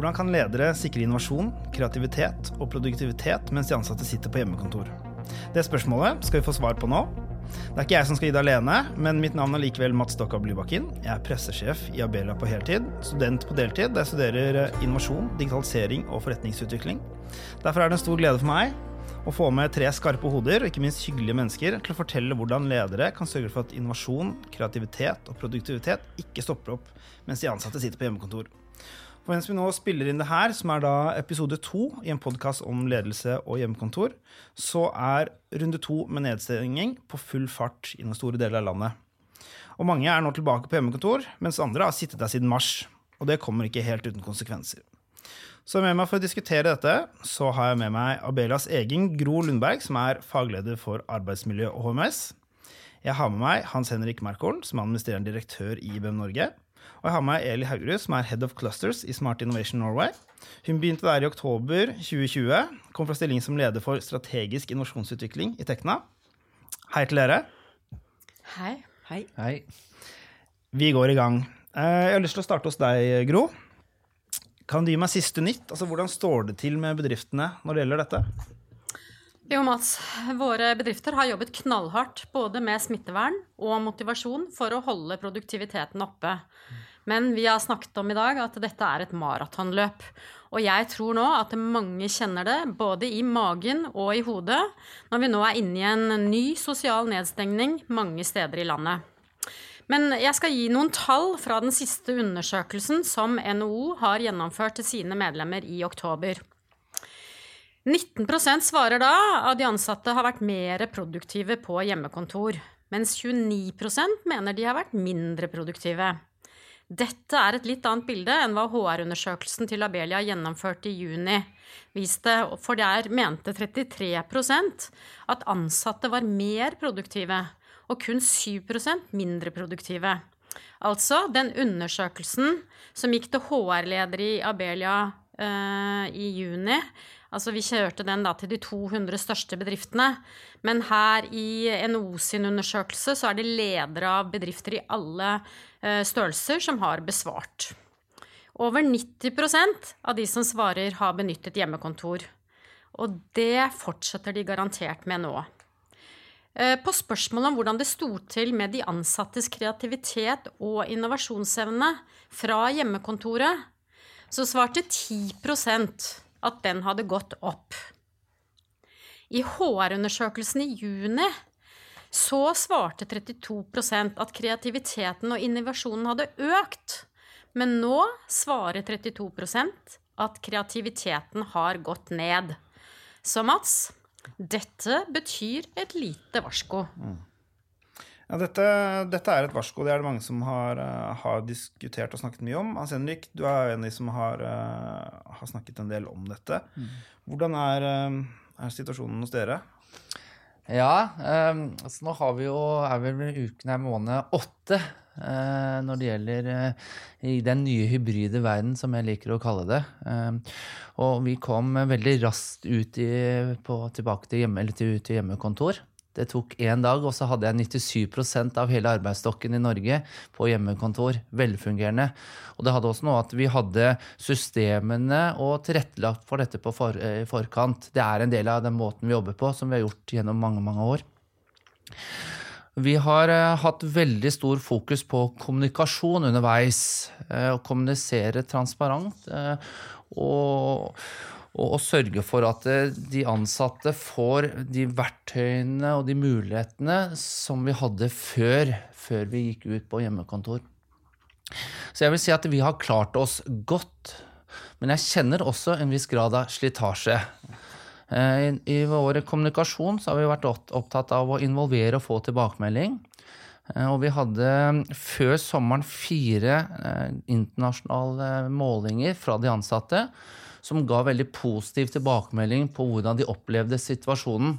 Hvordan kan ledere sikre innovasjon, kreativitet og produktivitet mens de ansatte sitter på hjemmekontor? Det spørsmålet skal vi få svar på nå. Det er ikke jeg som skal gi det alene, men mitt navn er likevel Mats Stokka Blybakken. Jeg er pressesjef i Abelia på heltid, student på deltid, der jeg studerer eh, innovasjon, digitalisering og forretningsutvikling. Derfor er det en stor glede for meg å få med tre skarpe hoder og ikke minst hyggelige mennesker til å fortelle hvordan ledere kan sørge for at innovasjon, kreativitet og produktivitet ikke stopper opp mens de ansatte sitter på hjemmekontor. For mens vi nå spiller inn det her, som er da episode to i en podkast om ledelse og hjemmekontor, så er runde to med nedstenging på full fart i noen store deler av landet. Og mange er nå tilbake på hjemmekontor, mens andre har sittet der siden mars. Og det kommer ikke helt uten konsekvenser. Så med meg for å diskutere dette, så har jeg med meg Abelias egen Gro Lundberg, som er fagleder for arbeidsmiljø og HMS. Jeg har med meg Hans Henrik Merkholm, som er administrerende direktør i IBM Norge. Og jeg har med Eli Haurud, som er Head of Clusters i Smart Innovation Norway. Hun begynte der i oktober 2020. Kom fra stillingen som leder for strategisk innovasjonsutvikling i Tekna. Hei til dere. Hei. Hei. Hei. Vi går i gang. Eh, jeg har lyst til å starte hos deg, Gro. Kan du gi meg siste nytt? Altså, Hvordan står det til med bedriftene når det gjelder dette? Jo, Mats. Våre bedrifter har jobbet knallhardt både med smittevern og motivasjon for å holde produktiviteten oppe. Men vi har snakket om i dag at dette er et maratonløp. Og jeg tror nå at mange kjenner det både i magen og i hodet når vi nå er inne i en ny sosial nedstengning mange steder i landet. Men jeg skal gi noen tall fra den siste undersøkelsen som NHO har gjennomført til sine medlemmer i oktober. 19% svarer da at de ansatte har vært mer produktive på hjemmekontor, mens 29% mener de har vært mindre produktive. Dette er et litt annet bilde enn hva HR-undersøkelsen til Abelia gjennomførte i juni viste, for der mente 33% at ansatte var mer produktive, og kun 7% mindre produktive. Altså, den undersøkelsen som gikk til HR-leder i Abelia eh, i juni, Altså vi kjørte den da til de 200 største bedriftene. Men her i NHO sin undersøkelse så er det ledere av bedrifter i alle uh, størrelser som har besvart. Over 90% av de som svarer, har benyttet hjemmekontor. Og det fortsetter de garantert med nå. Eh, på spørsmålet om hvordan det sto til med de ansattes kreativitet og innovasjonsevne fra hjemmekontoret, så svarte 10 at den hadde gått opp. I HR-undersøkelsen i juni så svarte 32% at kreativiteten og innovasjonen hadde økt. Men nå svarer 32% at kreativiteten har gått ned. Så Mats, dette betyr et lite varsko. Mm. Ja, dette, dette, er et varsko. Det er det mange som har, uh, har, diskutert og snakket mye om. Hans Henrik, du er en av de som har, uh, har, snakket en del om dette. Mm. Hvordan er, uh, er, situasjonen hos dere? Ja, um, altså nå har vi jo, er vel uken her måned åtte når det gjelder i den nye hybride verden, som jeg liker å kalle det. Um, og vi kom veldig raskt ut i, på, tilbake til, hjemme, til, til hjemmekontor. Det tok én dag, og så hadde jeg 97% av hele arbeidsstokken i Norge på hjemmekontor. Velfungerende. Og det hadde også noe at vi hadde systemene og tilrettelagt for dette på for, i forkant. Det er en del av den måten vi jobber på, som vi har gjort gjennom mange, mange år. Vi har uh, hatt veldig stor fokus på kommunikasjon underveis. Uh, å kommunisere transparent. Og og, og sørge for at eh, de ansatte får de verktøyene og de mulighetene som vi hadde før, før vi gikk ut på hjemmekontor. Så jeg vil si at vi har klart oss godt, men jeg kjenner også en viss grad av slitasje. Eh, I, I vår kommunikasjon har vi vært opptatt av å involvere og få tilbakemelding. Eh, og vi hadde før sommeren fire internasjonale målinger fra de ansatte som ga veldig positiv tilbakemelding på hvordan de opplevde situasjonen.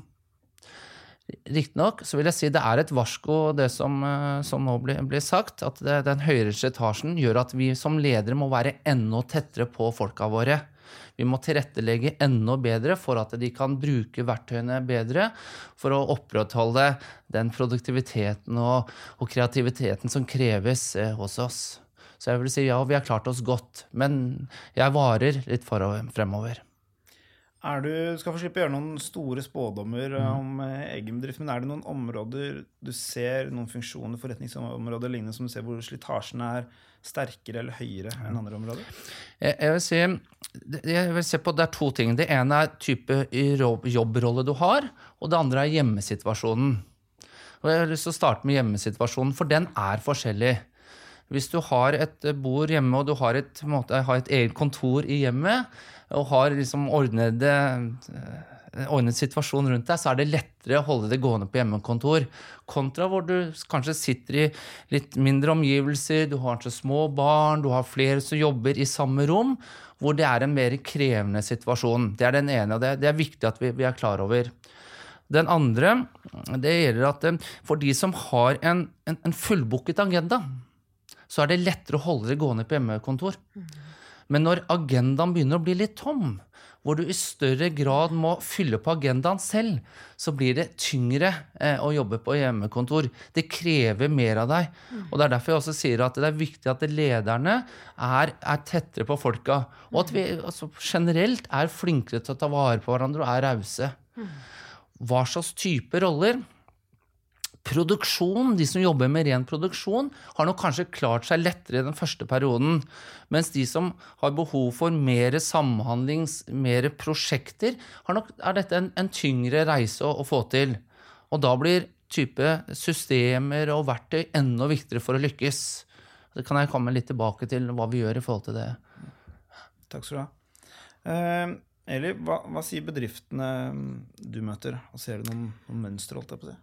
Riktignok vil jeg si det er et varsko, det som, eh, som nå blir, blir, sagt. At det, den høyere etasjen gjør at vi som ledere må være enda tettere på folka våre. Vi må tilrettelegge enda bedre for at de kan bruke verktøyene bedre for å opprettholde den produktiviteten og, og kreativiteten som kreves eh, hos oss. Så jeg vil si ja, vi har klart oss godt. Men jeg varer litt fremover. Er du skal få slippe å gjøre noen store spådommer Mm. om eh, egen bedrift, men er det noen områder du ser, noen funksjoner, forretningsområder lignende, som du ser hvor slitasjen er sterkere eller høyere enn andre områder? Jeg, jeg, vil si, jeg vil se på Det er to ting. Det ene er type jobb- jobbrolle du har, og det andre er hjemmesituasjonen. Og Jeg har lyst til å starte med hjemmesituasjonen, for den er forskjellig. Hvis du har et bord hjemme og du har et, måte, har et eget kontor i hjemmet, og har liksom ordnede eh, ordnet situasjon rundt deg, så er det lettere å holde det gående på hjemmekontor. Kontra hvor du kanskje sitter i litt mindre omgivelser, du har kanskje små barn, du har flere som jobber i samme rom, hvor det er en mer krevende situasjon. Det er den ene, og det, det er viktig at vi, vi er klar over. Den andre det gjelder at eh, for de som har en, en, en fullbooket agenda, så er det lettere å holde det gående på hjemmekontor. Men når agendaen begynner å bli litt tom, hvor du i større grad må fylle på agendaen selv, så blir det tyngre eh, å jobbe på hjemmekontor. Det krever mer av deg. Og Det er derfor jeg også sier at det er viktig at lederne er, er tettere på folka. Og at vi altså, generelt er flinkere til å ta vare på hverandre og er rause. Hva slags type roller? Produksjon, de som jobber med ren produksjon, har nok kanskje klart seg lettere i den første perioden. Mens de som har behov for mer samhandling, mer prosjekter, nok, er dette en, en tyngre reise å, å, få til. Og da blir type systemer og verktøy enda viktigere for å lykkes. Det kan jeg komme litt tilbake til hva vi gjør i forhold til det. Takk skal du ha. Uh... Eli, hva, hva sier bedriftene du møter? Og ser du noen, noen mønstre, holdt jeg på å si?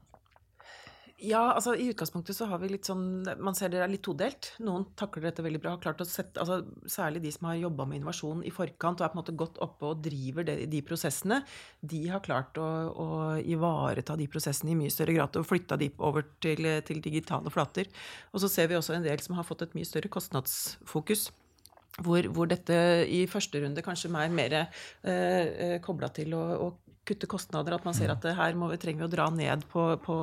Ja, altså i utgangspunktet så har vi litt sånn Man ser det er litt todelt. Noen takler dette veldig bra. har klart å sette, altså Særlig de som har jobba med innovasjon i forkant og er på en måte godt oppe og driver det, de prosessene. De har klart å, å, ivareta de prosessene i mye større grad og flytta de over til, til digitale flater. Og så ser vi også en del som har fått et mye større kostnadsfokus. Hvor, hvor dette i første runde kanskje er mer eh, kobla til å, å kutte kostnader. At man ser at her må, trenger vi å dra ned på, på,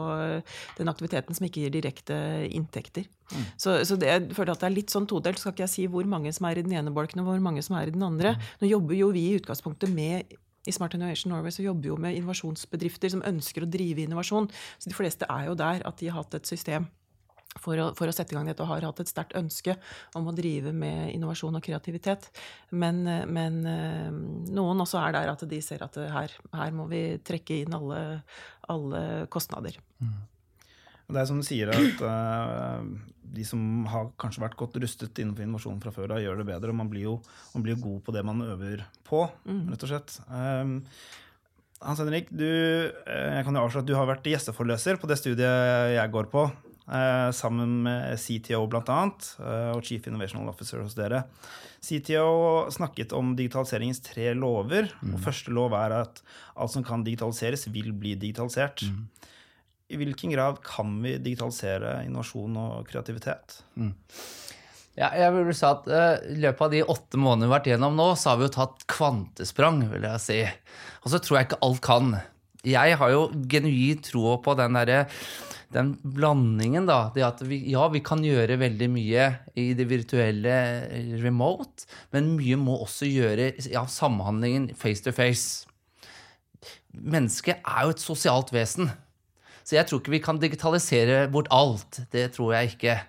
den aktiviteten som ikke gir direkte inntekter. Mm. Så, så det, jeg føler at det er litt sånn todelt. Skal ikke jeg si hvor mange som er i den ene bolken, og hvor mange som er i den andre. Nå jobber jo vi i utgangspunktet med i Smart Innovation Norway så jobber vi jo med innovasjonsbedrifter som ønsker å drive innovasjon. Så de fleste er jo der at de har hatt et system for å, for å, sette i gang dette og har hatt et sterkt ønske om å drive med innovasjon og kreativitet. Men, men noen også er der at de ser at her, her må vi trekke inn alle, alle kostnader. Mm. Det er som du sier, at uh, de som har kanskje vært godt rustet innenfor innovasjon fra før, da gjør det bedre. Og man blir jo, man blir god på det man øver på, mm. rett og slett. Um, Hans Henrik, du, jeg kan jo avsløre at du har vært gjesteforløser på det studiet jeg går på. Uh, sammen med CTO bl.a. Uh, og Chief Innovational Officer hos dere. CTO snakket om digitaliseringens tre lover. Mm. og Første lov er at alt som kan digitaliseres, vil bli digitalisert. Mm. I hvilken grad kan vi digitalisere innovasjon og kreativitet? Mm. Ja, jeg vil si at uh, I løpet av de åtte månedene vi har vært gjennom nå, så har vi jo tatt kvantesprang, vil jeg si. Og så tror jeg ikke alt kan. Jeg har jo genuint tro på den derre den blandingen, da. Det at vi, ja, vi kan gjøre veldig mye i det virtuelle remote, men mye må også gjøre ja, samhandlingen face to face. Mennesket er jo et sosialt vesen. Så jeg tror ikke vi kan digitalisere bort alt. Det tror jeg ikke.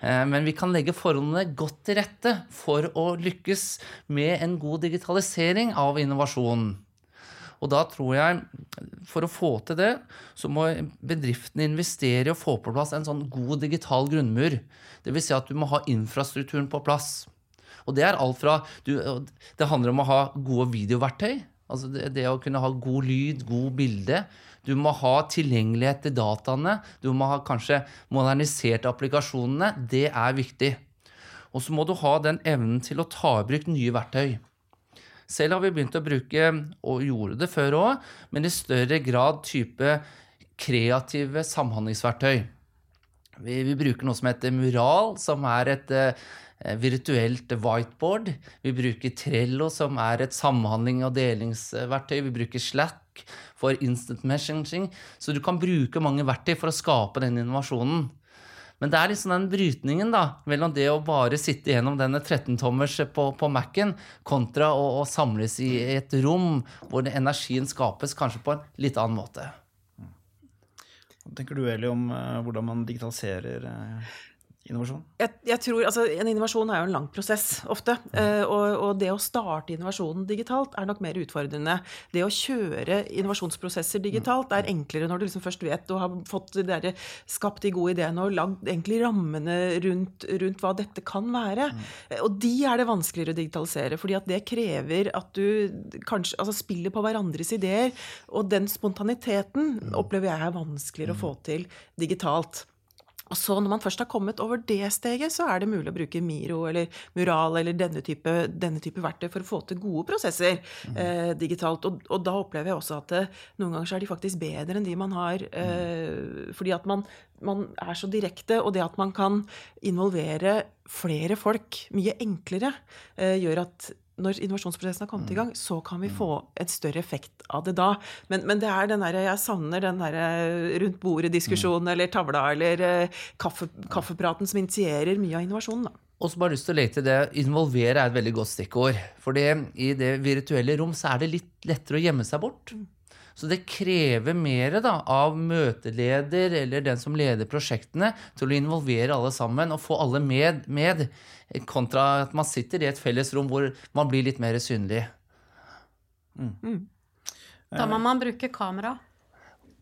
Men vi kan legge forholdene godt til rette for å lykkes med en god digitalisering av innovasjon. Og da tror jeg, for å få til det, så må bedriftene investere i å få på plass en sånn god digital grunnmur. Dvs. Si at du må ha infrastrukturen på plass. Og det er alt fra du, Det handler om å ha gode videoverktøy. Altså det, det å kunne ha god lyd, god bilde. Du må ha tilgjengelighet til dataene. Du må ha kanskje modernisert applikasjonene. Det er viktig. Og så må du ha den evnen til å ta i bruk nye verktøy. Selv har vi begynt å bruke, og gjorde det før òg, men i større grad type kreative samhandlingsverktøy. Vi, vi, bruker noe som heter Mural, som er et uh, virtuelt whiteboard. Vi bruker Trello, som er et samhandling- og delingsverktøy. Vi bruker Slack for instant messaging. Så du kan bruke mange verktøy for å skape den innovasjonen. Men det er liksom den brytningen da, mellom det å bare sitte gjennom denne 13-tommers på, på Mac-en, kontra å, å, samles i et rom hvor energien skapes kanskje på en litt annen måte. Hva tenker du, Eli, om uh, hvordan man digitaliserer uh, innovasjon? Jeg, jeg, tror, altså, En innovasjon er jo en lang prosess ofte. Uh, og, og, det å starte innovasjonen digitalt er nok mer utfordrende. Det å kjøre innovasjonsprosesser digitalt er enklere når du liksom først vet og har fått de der, skapt de gode ideene og lagd egentlig rammene rundt, rundt, hva dette kan være. Mm. Og de er det vanskeligere å digitalisere, fordi at det krever at du kanskje altså, spiller på hverandres ideer. Og den spontaniteten mm. opplever jeg er vanskeligere å få til digitalt. Og så når man først har kommet over det steget, så er det mulig å bruke Miro eller Mural eller denne type, denne type verktøy for å få til gode prosesser mm. eh, digitalt. Og, og, da opplever jeg også at det, eh, noen ganger så er de faktisk bedre enn de man har. Eh, fordi at man, man, er så direkte, og det at man kan involvere flere folk mye enklere, eh, gjør at når innovasjonsprosessen har kommet i mm. gang, så kan vi mm. få et større effekt av det da. Men, men det er den der, jeg savner den der eh, rundt bordet-diskusjonen mm. eller tavla eller eh, kaffe, kaffepraten som initierer mye av innovasjonen. da. Og så bare lyst til å legge til det, Involvere er et veldig godt stikkord. For i det virtuelle rom så er det litt lettere å gjemme seg bort. Så det krever mer da, av møteleder eller den som leder prosjektene, til å involvere alle sammen og få alle med, med kontra at man sitter i et felles rom hvor man blir litt mer synlig. Mm. Mm. Da må man bruke kamera.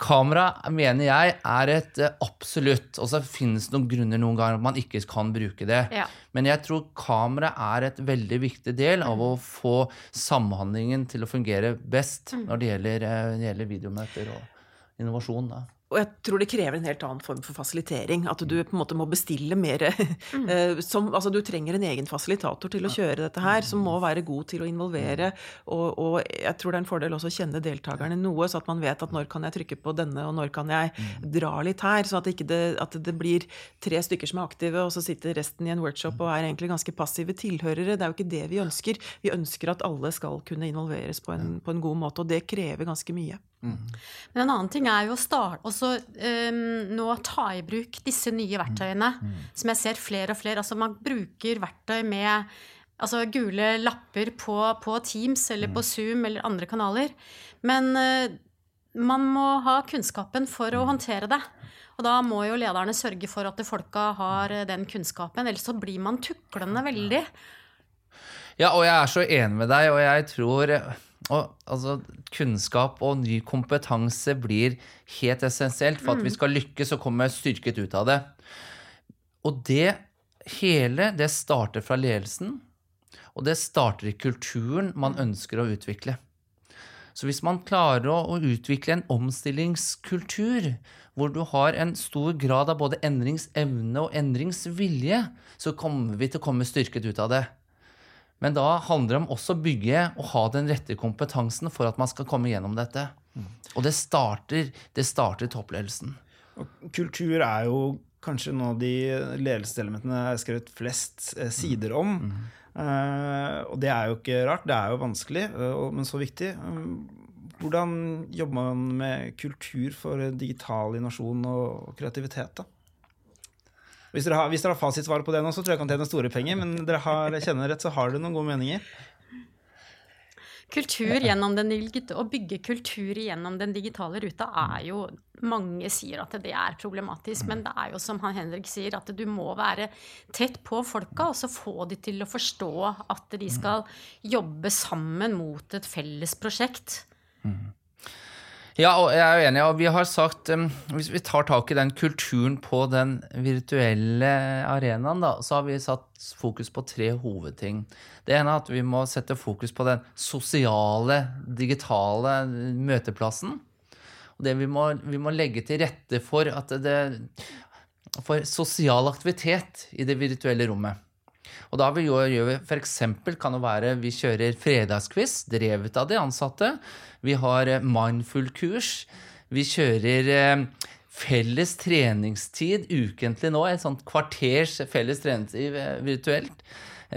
Kamera mener jeg er et eh, absolutt Og så finnes det noen grunner noen ganger at man ikke kan bruke det. Ja. Men jeg tror kamera er et veldig viktig del av å få samhandlingen til å fungere best mm. når det gjelder, når det gjelder videomøter og innovasjon. Da. Og jeg tror det krever en helt annen form for fasilitering. At du på en måte må bestille mer mm. Eh, som, Altså du trenger en egen fasilitator til å kjøre dette her, som må være god til å involvere. Og, og, jeg tror det er en fordel også å kjenne deltakerne noe, så at man vet at når kan jeg trykke på denne, og når kan jeg mm. dra litt her. Så at, det, at det blir tre stykker som er aktive, og så sitter resten i en workshop og er egentlig ganske passive tilhørere. Det er jo ikke det vi ønsker. Vi ønsker at alle skal kunne involveres på en, på en god måte, og det krever ganske mye. Mm. Men en annen ting er jo å starte også um, nå ta i bruk disse nye verktøyene, mm. mm. som jeg ser flere og flere. Altså man bruker verktøy med altså gule lapper på, på Teams eller mm. på Zoom eller andre kanaler. Men uh, man må ha kunnskapen for å mm. håndtere det. Og da må jo lederne sørge for at folka har den kunnskapen, ellers så blir man tuklende veldig. Ja, og jeg er så enig med deg, og jeg tror og, altså, kunnskap og ny kompetanse blir helt essensielt for at vi mm. skal lykkes og komme styrket ut av det. Og det hele, det starter fra ledelsen, og det starter i kulturen man ønsker å utvikle. Så hvis man klarer å, å utvikle en omstillingskultur, hvor du har en stor grad av både endringsevne og endringsvilje, så kommer vi til å komme styrket ut av det. Men da handler det om også å bygge og ha den rette kompetansen for at man skal komme gjennom dette. Og det starter, det starter toppledelsen. Og kultur er jo kanskje noe av de ledelseselementene jeg har skrevet flest eh, sider om. Mm. Uh, og det er jo ikke rart, det er jo vanskelig, uh, men så viktig. Um, hvordan jobber man med kultur for digital innovasjon og kreativitet? da? Hvis dere har, hvis dere har fasitsvaret på det nå, så tror jeg kan tjene store penger. Men dere har, kjenner rett, så har dere noen gode meninger. Kultur gjennom den, Å bygge kultur gjennom den digitale ruta er jo Mange sier at det er problematisk, men det er jo som han Henrik sier, at du må være tett på folka og så få de til å forstå at de skal jobbe sammen mot et felles prosjekt. Mm. Ja, og jeg er enig. Og vi har sagt um, Hvis vi tar tak i den kulturen på den virtuelle arenaen, da, så har vi satt fokus på tre hovedting. Det ene er at vi må sette fokus på den sosiale, digitale møteplassen. Og det vi må, vi må legge til rette for at det For sosial aktivitet i det virtuelle rommet. Og da vi gjør, gjør vi f.eks. kan det være vi kjører fredagsquiz drevet av de ansatte. Vi har eh, mindful-kurs. Vi kjører eh, felles treningstid ukentlig nå. Et sånt kvarters felles treningstid eh, virtuelt.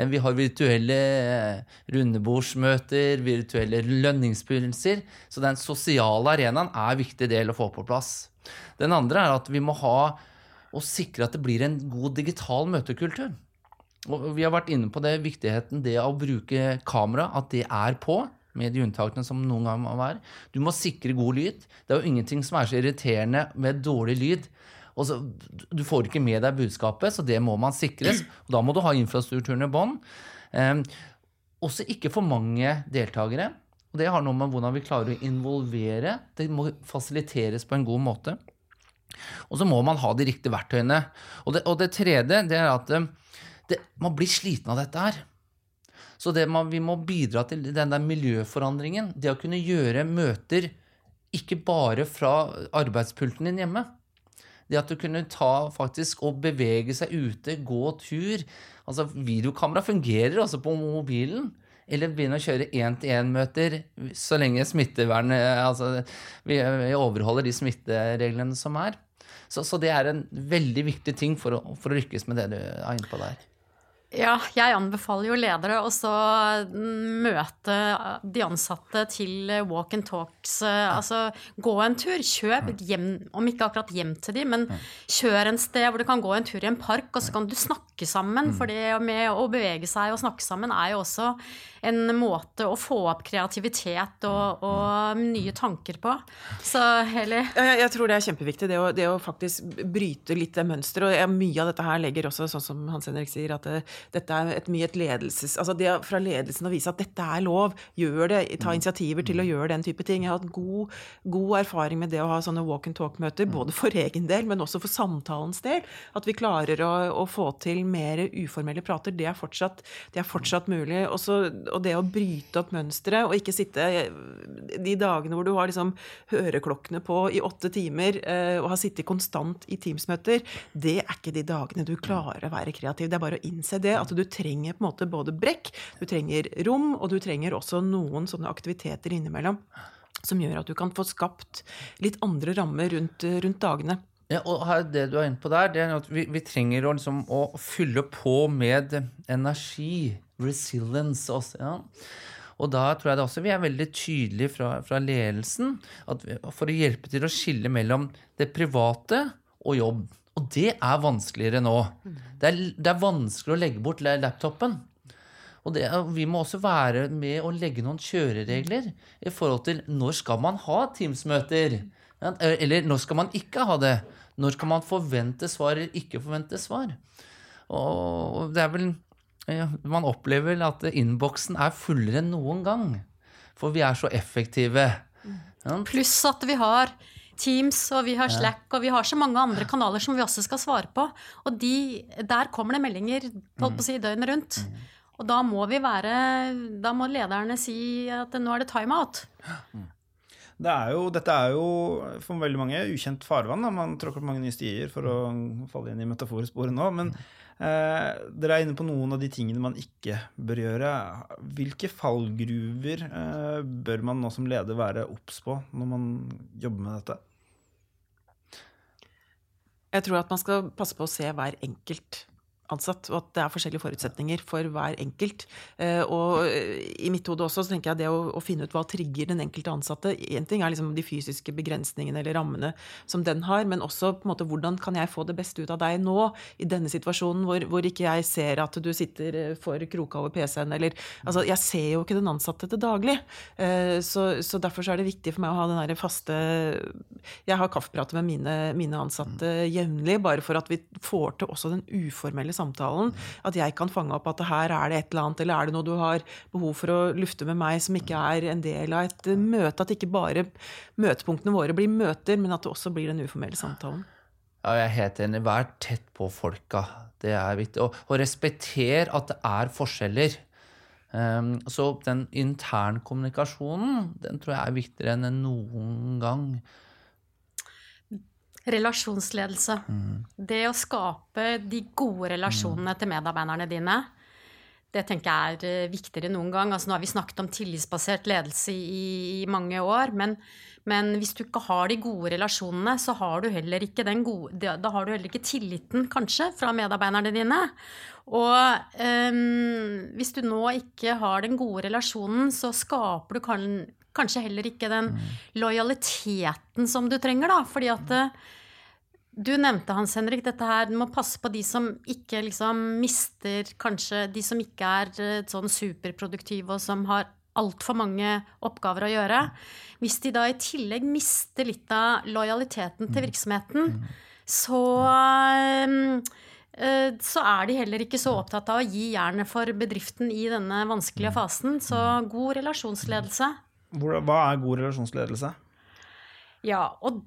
Vi har virtuelle rundebordsmøter, virtuelle lønningsbegynnelser. Så den sosiale arenaen er en viktig del å få på plass. Den andre er at vi må ha og sikre at det blir en god digital møtekultur. Og vi har vært inne på det, viktigheten det å bruke kamera, at det er på. Med de unntakene som noen gang må være. Du må sikre god lyd. Det er jo ingenting som er så irriterende med dårlig lyd. Så, du får ikke med deg budskapet, så det må man sikres. Og da må du ha infrastrukturen i bånn. Um, også ikke for mange deltakere. Og det har noe med hvordan vi klarer å involvere. Det må fasiliteres på en god måte. Og så må man ha de riktige verktøyene. Og det, og det tredje det er at det, man blir sliten av dette her. Så man, vi må bidra til den der miljøforandringen. Det å kunne gjøre møter ikke bare fra arbeidspulten din hjemme. Det at du kunne ta faktisk og bevege seg ute, gå tur. Altså Videokamera fungerer også på mobilen. Eller begynne å kjøre én-til-én-møter så lenge smittevern Altså vi, vi, overholder de smittereglene som er. Så, så, det er en veldig viktig ting for å, for å lykkes med det du er inne på der. Ja, jeg anbefaler jo ledere å møte de ansatte til walk and talks. Altså gå en tur. Kjøp hjem, om ikke akkurat hjem til de, men kjør en sted hvor du kan gå en tur i en park, og så kan du snakke sammen. For det med å bevege seg og snakke sammen er jo også en måte å få opp kreativitet og, og nye tanker på. Så Heli? jeg, jeg, tror det er kjempeviktig, det å, det å faktisk bryte litt det mønsteret. Og mye av dette her legger også, sånn som Hans Henrik sier, at det, dette er et, mye et ledelses... Altså det fra ledelsen å vise at dette er lov, gjør det, ta initiativer til å gjøre den type ting. Jeg har hatt god, god erfaring med det å ha sånne walk and talk-møter, både for egen del, men også for samtalens del. At vi klarer å, å få til mer uformelle prater. Det er fortsatt, det er fortsatt mulig. Også, og det å bryte opp mønsteret, og ikke sitte de dagene hvor du har liksom høreklokkene på i åtte timer eh, og har sittet konstant i Teams-møter, det er ikke de dagene du klarer å være kreativ. Det er bare å innse det, at du trenger på en måte både brekk, du trenger rom, og du trenger også noen sånne aktiviteter innimellom som gjør at du kan få skapt litt andre rammer rundt, rundt dagene. Ja, og Det du er inne på der, det er at vi, vi trenger å, liksom, å, fylle på med energi. Resilience også. ja. Og da tror jeg det også vi er veldig tydelige fra, fra ledelsen vi, for å hjelpe til å skille mellom det private og jobb. Og det er vanskeligere nå. Det er, det er vanskelig å legge bort laptopen. Og det, vi må også være med å legge noen kjøreregler i forhold til når skal man ha Teams-møter. Eller når skal man ikke ha det? Når kan man forvente svar eller ikke forvente svar? Og det er vel ja, Man opplever vel at innboksen er fullere enn noen gang. For vi er så effektive. Ja. Pluss at vi har Teams og vi har Slack og vi har så mange andre kanaler som vi også skal svare på. Og de, der kommer det meldinger holdt på å si, døgnet rundt. Og da må vi være Da må lederne si at nå er det timeout. Mm. Det er jo, dette er jo for veldig mange ukjent farvann. Da. Man tråkker på mange nye stier for å falle inn i metaforsporet nå. Men eh, dere er inne på noen av de tingene man ikke bør gjøre. Hvilke fallgruver eh, bør man nå som leder være obs på når man jobber med dette? Jeg tror at man skal passe på å se hver enkelt ansatt, og at det er forskjellige forutsetninger for hver enkelt. Eh, og eh, i mitt hode også så tenker jeg det å, å finne ut hva trigger den enkelte ansatte Én ting er liksom de fysiske begrensningene eller rammene som den har, men også på en måte hvordan kan jeg få det beste ut av deg nå, i denne situasjonen hvor, hvor ikke jeg ser at du sitter eh, for kroka over PC-en, eller Altså, jeg ser jo ikke den ansatte til daglig. Så, så derfor så er det viktig for meg å ha den derre faste Jeg har kaffeprater med mine, mine ansatte jevnlig, bare for at vi får til også den uformelle samtalen. At jeg kan fange opp at her er det et eller annet, eller er det noe du har behov for å lufte med meg som ikke er en del av et møte? At ikke bare møtepunktene våre blir møter, men at det også blir den uformelle samtalen. Ja, jeg er helt enig. Vær tett på folka. Det er viktig. Og, og respekter at det er forskjeller. Um, så den internkommunikasjonen, den tror jeg er viktigere enn noen gang. Relasjonsledelse. Mm. Det å skape de gode relasjonene mm. til medarbeiderne dine. Det tenker jeg er eh, viktigere enn noen gang. Altså, nå har vi snakket om tillitsbasert ledelse i, i mange år. Men, men, hvis du ikke har de gode relasjonene, så har du heller ikke gode, har du heller ikke tilliten, kanskje, fra medarbeiderne dine. Og um, hvis du nå ikke har den gode relasjonen, så skaper du kan, kanskje heller ikke den mm. lojaliteten som du trenger, da. Fordi at du nevnte, Hans Henrik, dette her, du må passe på de som ikke liksom mister Kanskje de som ikke er eh, sånn superproduktive og som har altfor mange oppgaver å gjøre. Hvis de da i tillegg mister litt av lojaliteten til virksomheten, så eh, så er de heller ikke så opptatt av å gi jernet for bedriften i denne vanskelige fasen. Så god relasjonsledelse. Hva er god relasjonsledelse? Ja, og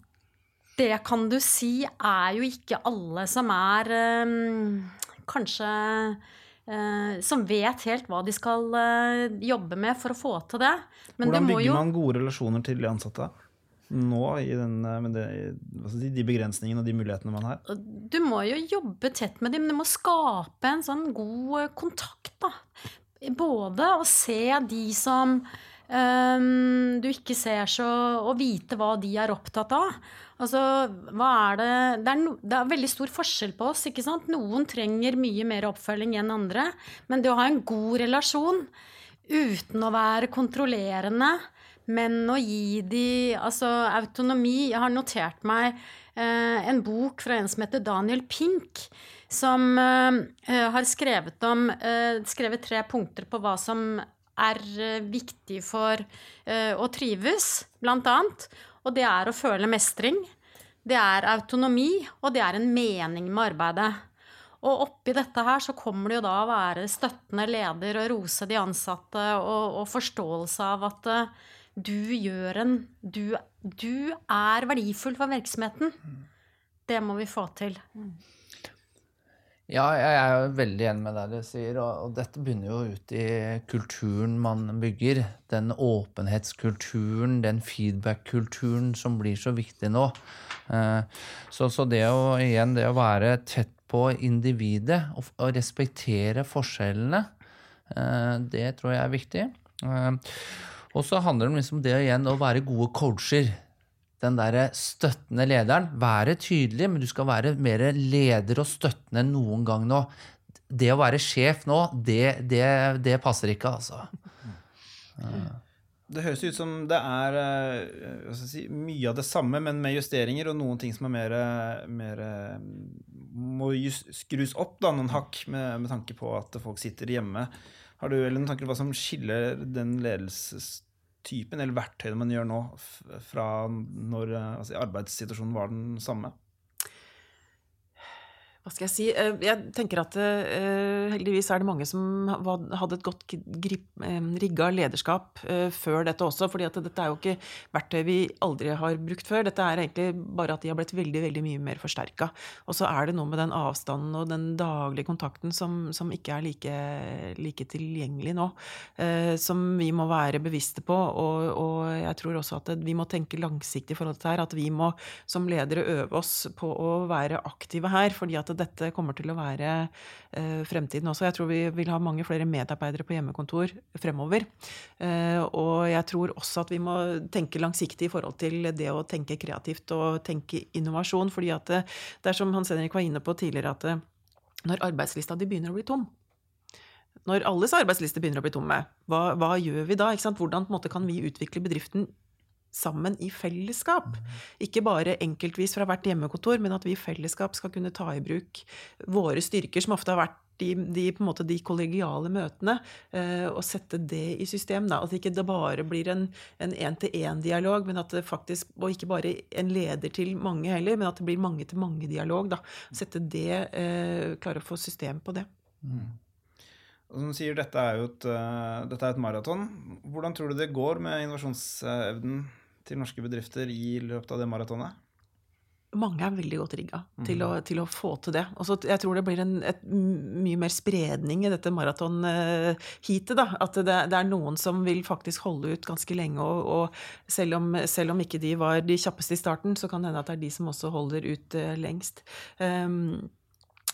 det kan du si er jo ikke alle som er um, kanskje uh, Som vet helt hva de skal uh, jobbe med for å få til det. Men Hvordan bygger jo, man gode relasjoner til de ansatte? Nå, i den, det, de begrensningene og de mulighetene man har? Du må jo jobbe tett med dem. Du må skape en sånn god kontakt, da. Både å se de som um, du ikke ser så Å vite hva de er opptatt av. Altså, hva er det det er, no, det er, veldig stor forskjell på oss. ikke sant? Noen trenger mye mer oppfølging enn andre. Men det å ha en god relasjon uten å være kontrollerende, men å gi de altså, autonomi Jeg har notert meg eh, en bok fra en som heter Daniel Pink, som eh, har skrevet, om, eh, skrevet tre punkter på hva som er eh, viktig for uh, å trives, blant annet. Og det er å føle mestring. Det er autonomi, og det er en mening med arbeidet. Og oppi dette her så kommer det jo da å være støttende leder og rose de ansatte og, og forståelse av at uh, du gjør en du, du, er verdifull for virksomheten. Det må vi få til. Ja, jeg er veldig enig med det du sier. Og, dette begynner jo ut i kulturen man bygger. Den åpenhetskulturen, den feedback-kulturen som blir så viktig nå. Eh, så, så, det å igjen, det å være tett på individet og, og respektere forskjellene, eh, det tror jeg er viktig. Eh, og så handler det om liksom det igjen å være gode coacher den der støttende lederen. Være tydelig, men du skal være mer leder og støttende enn noen gang nå. Det å være sjef nå, det, det, det passer ikke, altså. Det høres ut som det er eh, si, mye av det samme, men med justeringer, og noen ting som er mer, mer må skrus opp da, noen hakk med, med tanke på at folk sitter hjemme. Har du eller noen tanker om hva som skiller den ledelses typen eller verktøyene man gjør nå, fra når eh, altså, arbeidssituasjonen var den samme? Hva skal jeg si? Eh, jeg tenker at uh, heldigvis er det mange som hadde et godt rigga lederskap før dette også. fordi at dette er jo ikke verktøy vi aldri har brukt før. Dette er egentlig bare at de har blitt veldig veldig mye mer forsterka. Og så er det noe med den avstanden og den daglige kontakten som, som ikke er like, like tilgjengelig nå. Som vi må være bevisste på. Og, og, jeg tror også at vi må tenke langsiktig i forhold til dette. At vi må som ledere øve oss på å være aktive her. fordi at dette kommer til å være eh, fremtiden også. Jeg tror vi vil ha mange flere medarbeidere på hjemmekontor fremover. Eh, og jeg tror også at vi må tenke langsiktig i forhold til det å tenke kreativt og tenke innovasjon. fordi at det, det er som Hans Henrik var inne på tidligere, at det, når arbeidslista di begynner å bli tom, når alles arbeidslister begynner å bli tomme, hva, hva gjør vi da? Hvordan måte, kan vi utvikle bedriften sammen i fellesskap. Ikke bare enkeltvis fra hvert hjemmekontor, men at vi i fellesskap skal kunne ta i bruk våre styrker, som ofte har vært de, de, de kollegiale møtene, eh, og sette det i system. Da. At ikke det bare blir en én-til-én-dialog, men at det faktisk, og ikke bare en leder til mange heller, men at det blir mange-til-mange-dialog. Sette det, eh, klare å få system på det. Mm. Og som sier, dette er jo et, uh, er et maraton. Hvordan tror du det går med innovasjonsevnen til norske bedrifter i løpet av det maratonet? Mange er veldig godt rigga mm. til, til, å få til det. Også, jeg tror det blir en et, mye mer spredning i dette maratonheatet. da, At det, det, er noen som vil faktisk holde ut ganske lenge. Og, og selv, om, selv, om, ikke de var de kjappeste i starten, så kan det hende at det er de som også holder ut uh, lengst. Um,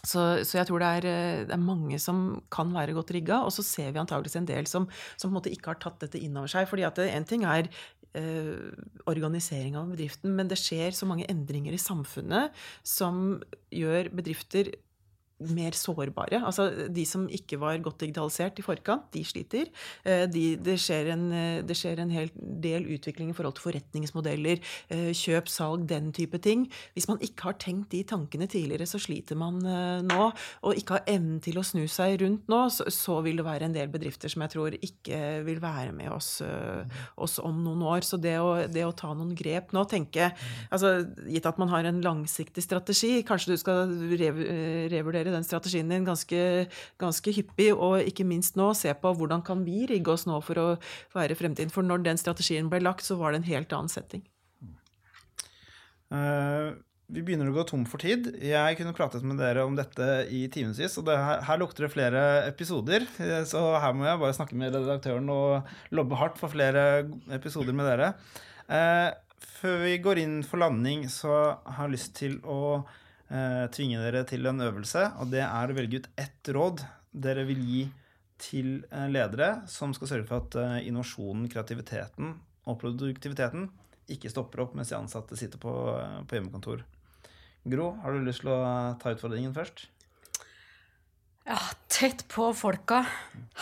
så, så, jeg tror det er, eh, det er, mange som kan være godt rigga, og så ser vi antageligvis en del som, som, på en måte ikke har tatt dette inn over seg. fordi at en ting er eh, organisering av bedriften, men det skjer så mange endringer i samfunnet som gjør bedrifter mer sårbare. Altså de som ikke var godt digitalisert i forkant, de sliter. Eh, de, det, skjer en, eh, det, skjer en, hel del utvikling i forhold til forretningsmodeller, eh, kjøp, salg, den type ting. Hvis man ikke har tenkt de tankene tidligere, så sliter man nå. Og ikke har evnen til å snu seg rundt nå, så, så, vil det være en del bedrifter som jeg tror ikke vil være med oss, oss om noen år. Så det å, det å, ta noen grep nå, tenke altså Gitt at man har en langsiktig strategi, kanskje du skal revurdere revurdere den strategien din ganske, ganske, hyppig, og ikke minst nå se på hvordan kan vi rigge oss nå for å være fremtiden. For når den strategien ble lagt, så var det en helt annen setting. Uh, vi begynner å gå tom for tid. Jeg kunne pratet med dere om dette i timevis, og her, her, lukter det flere episoder. Eh, så her må jeg bare snakke med redaktøren og lobbe hardt for flere episoder med dere. Uh, før vi går inn for landing, så har jeg lyst til å tvinge dere til en øvelse, og det er å velge ut ett råd dere vil gi til eh, ledere som skal sørge for at eh, innovasjonen, kreativiteten og produktiviteten ikke stopper opp mens de ansatte sitter på, eh, på hjemmekontor. Gro, har du lyst til å ta utfordringen først? Ja, tett på folka.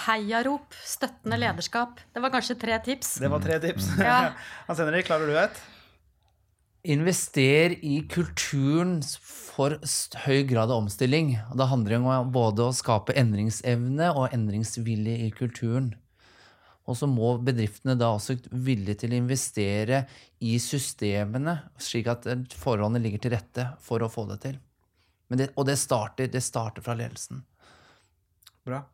Heiarop. Støttende lederskap. Det var kanskje tre tips. Det var tre tips. Ja. Hans Henrik, klarer du et? Invester i kulturen for høy grad av omstilling. Det handler om både å skape endringsevne og endringsvilje i kulturen. Og så må bedriftene da også villige til å investere i systemene, slik at forholdene ligger til rette for å få det til. Det, og det starter, det starter fra ledelsen. Bra.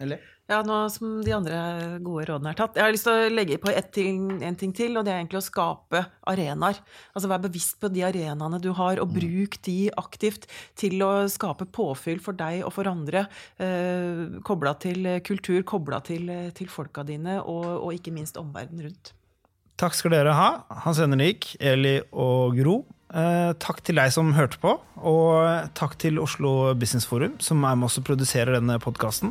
Eller? Ja, nå som de andre gode rådene er tatt. Jeg har lyst til å legge på ting, en ting til, og det er egentlig å skape arenaer. Altså Vær bevisst på de arenaene du har, og mm. bruk de aktivt til å skape påfyll for deg og for andre. Eh, kobla til kultur, kobla til, til folka dine, og, og ikke minst omverdenen rundt. Takk skal dere ha, Hans Henrik, Eli og Gro. Eh, takk til deg som hørte på, og takk til Oslo Business Forum, som er med oss og produserer denne podkasten.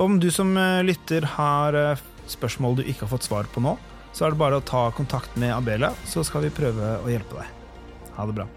Om du som eh, lytter har eh, spørsmål du ikke har fått svar på nå, så er det bare å ta kontakt med Abela, så skal vi prøve å hjelpe deg. Ha det bra.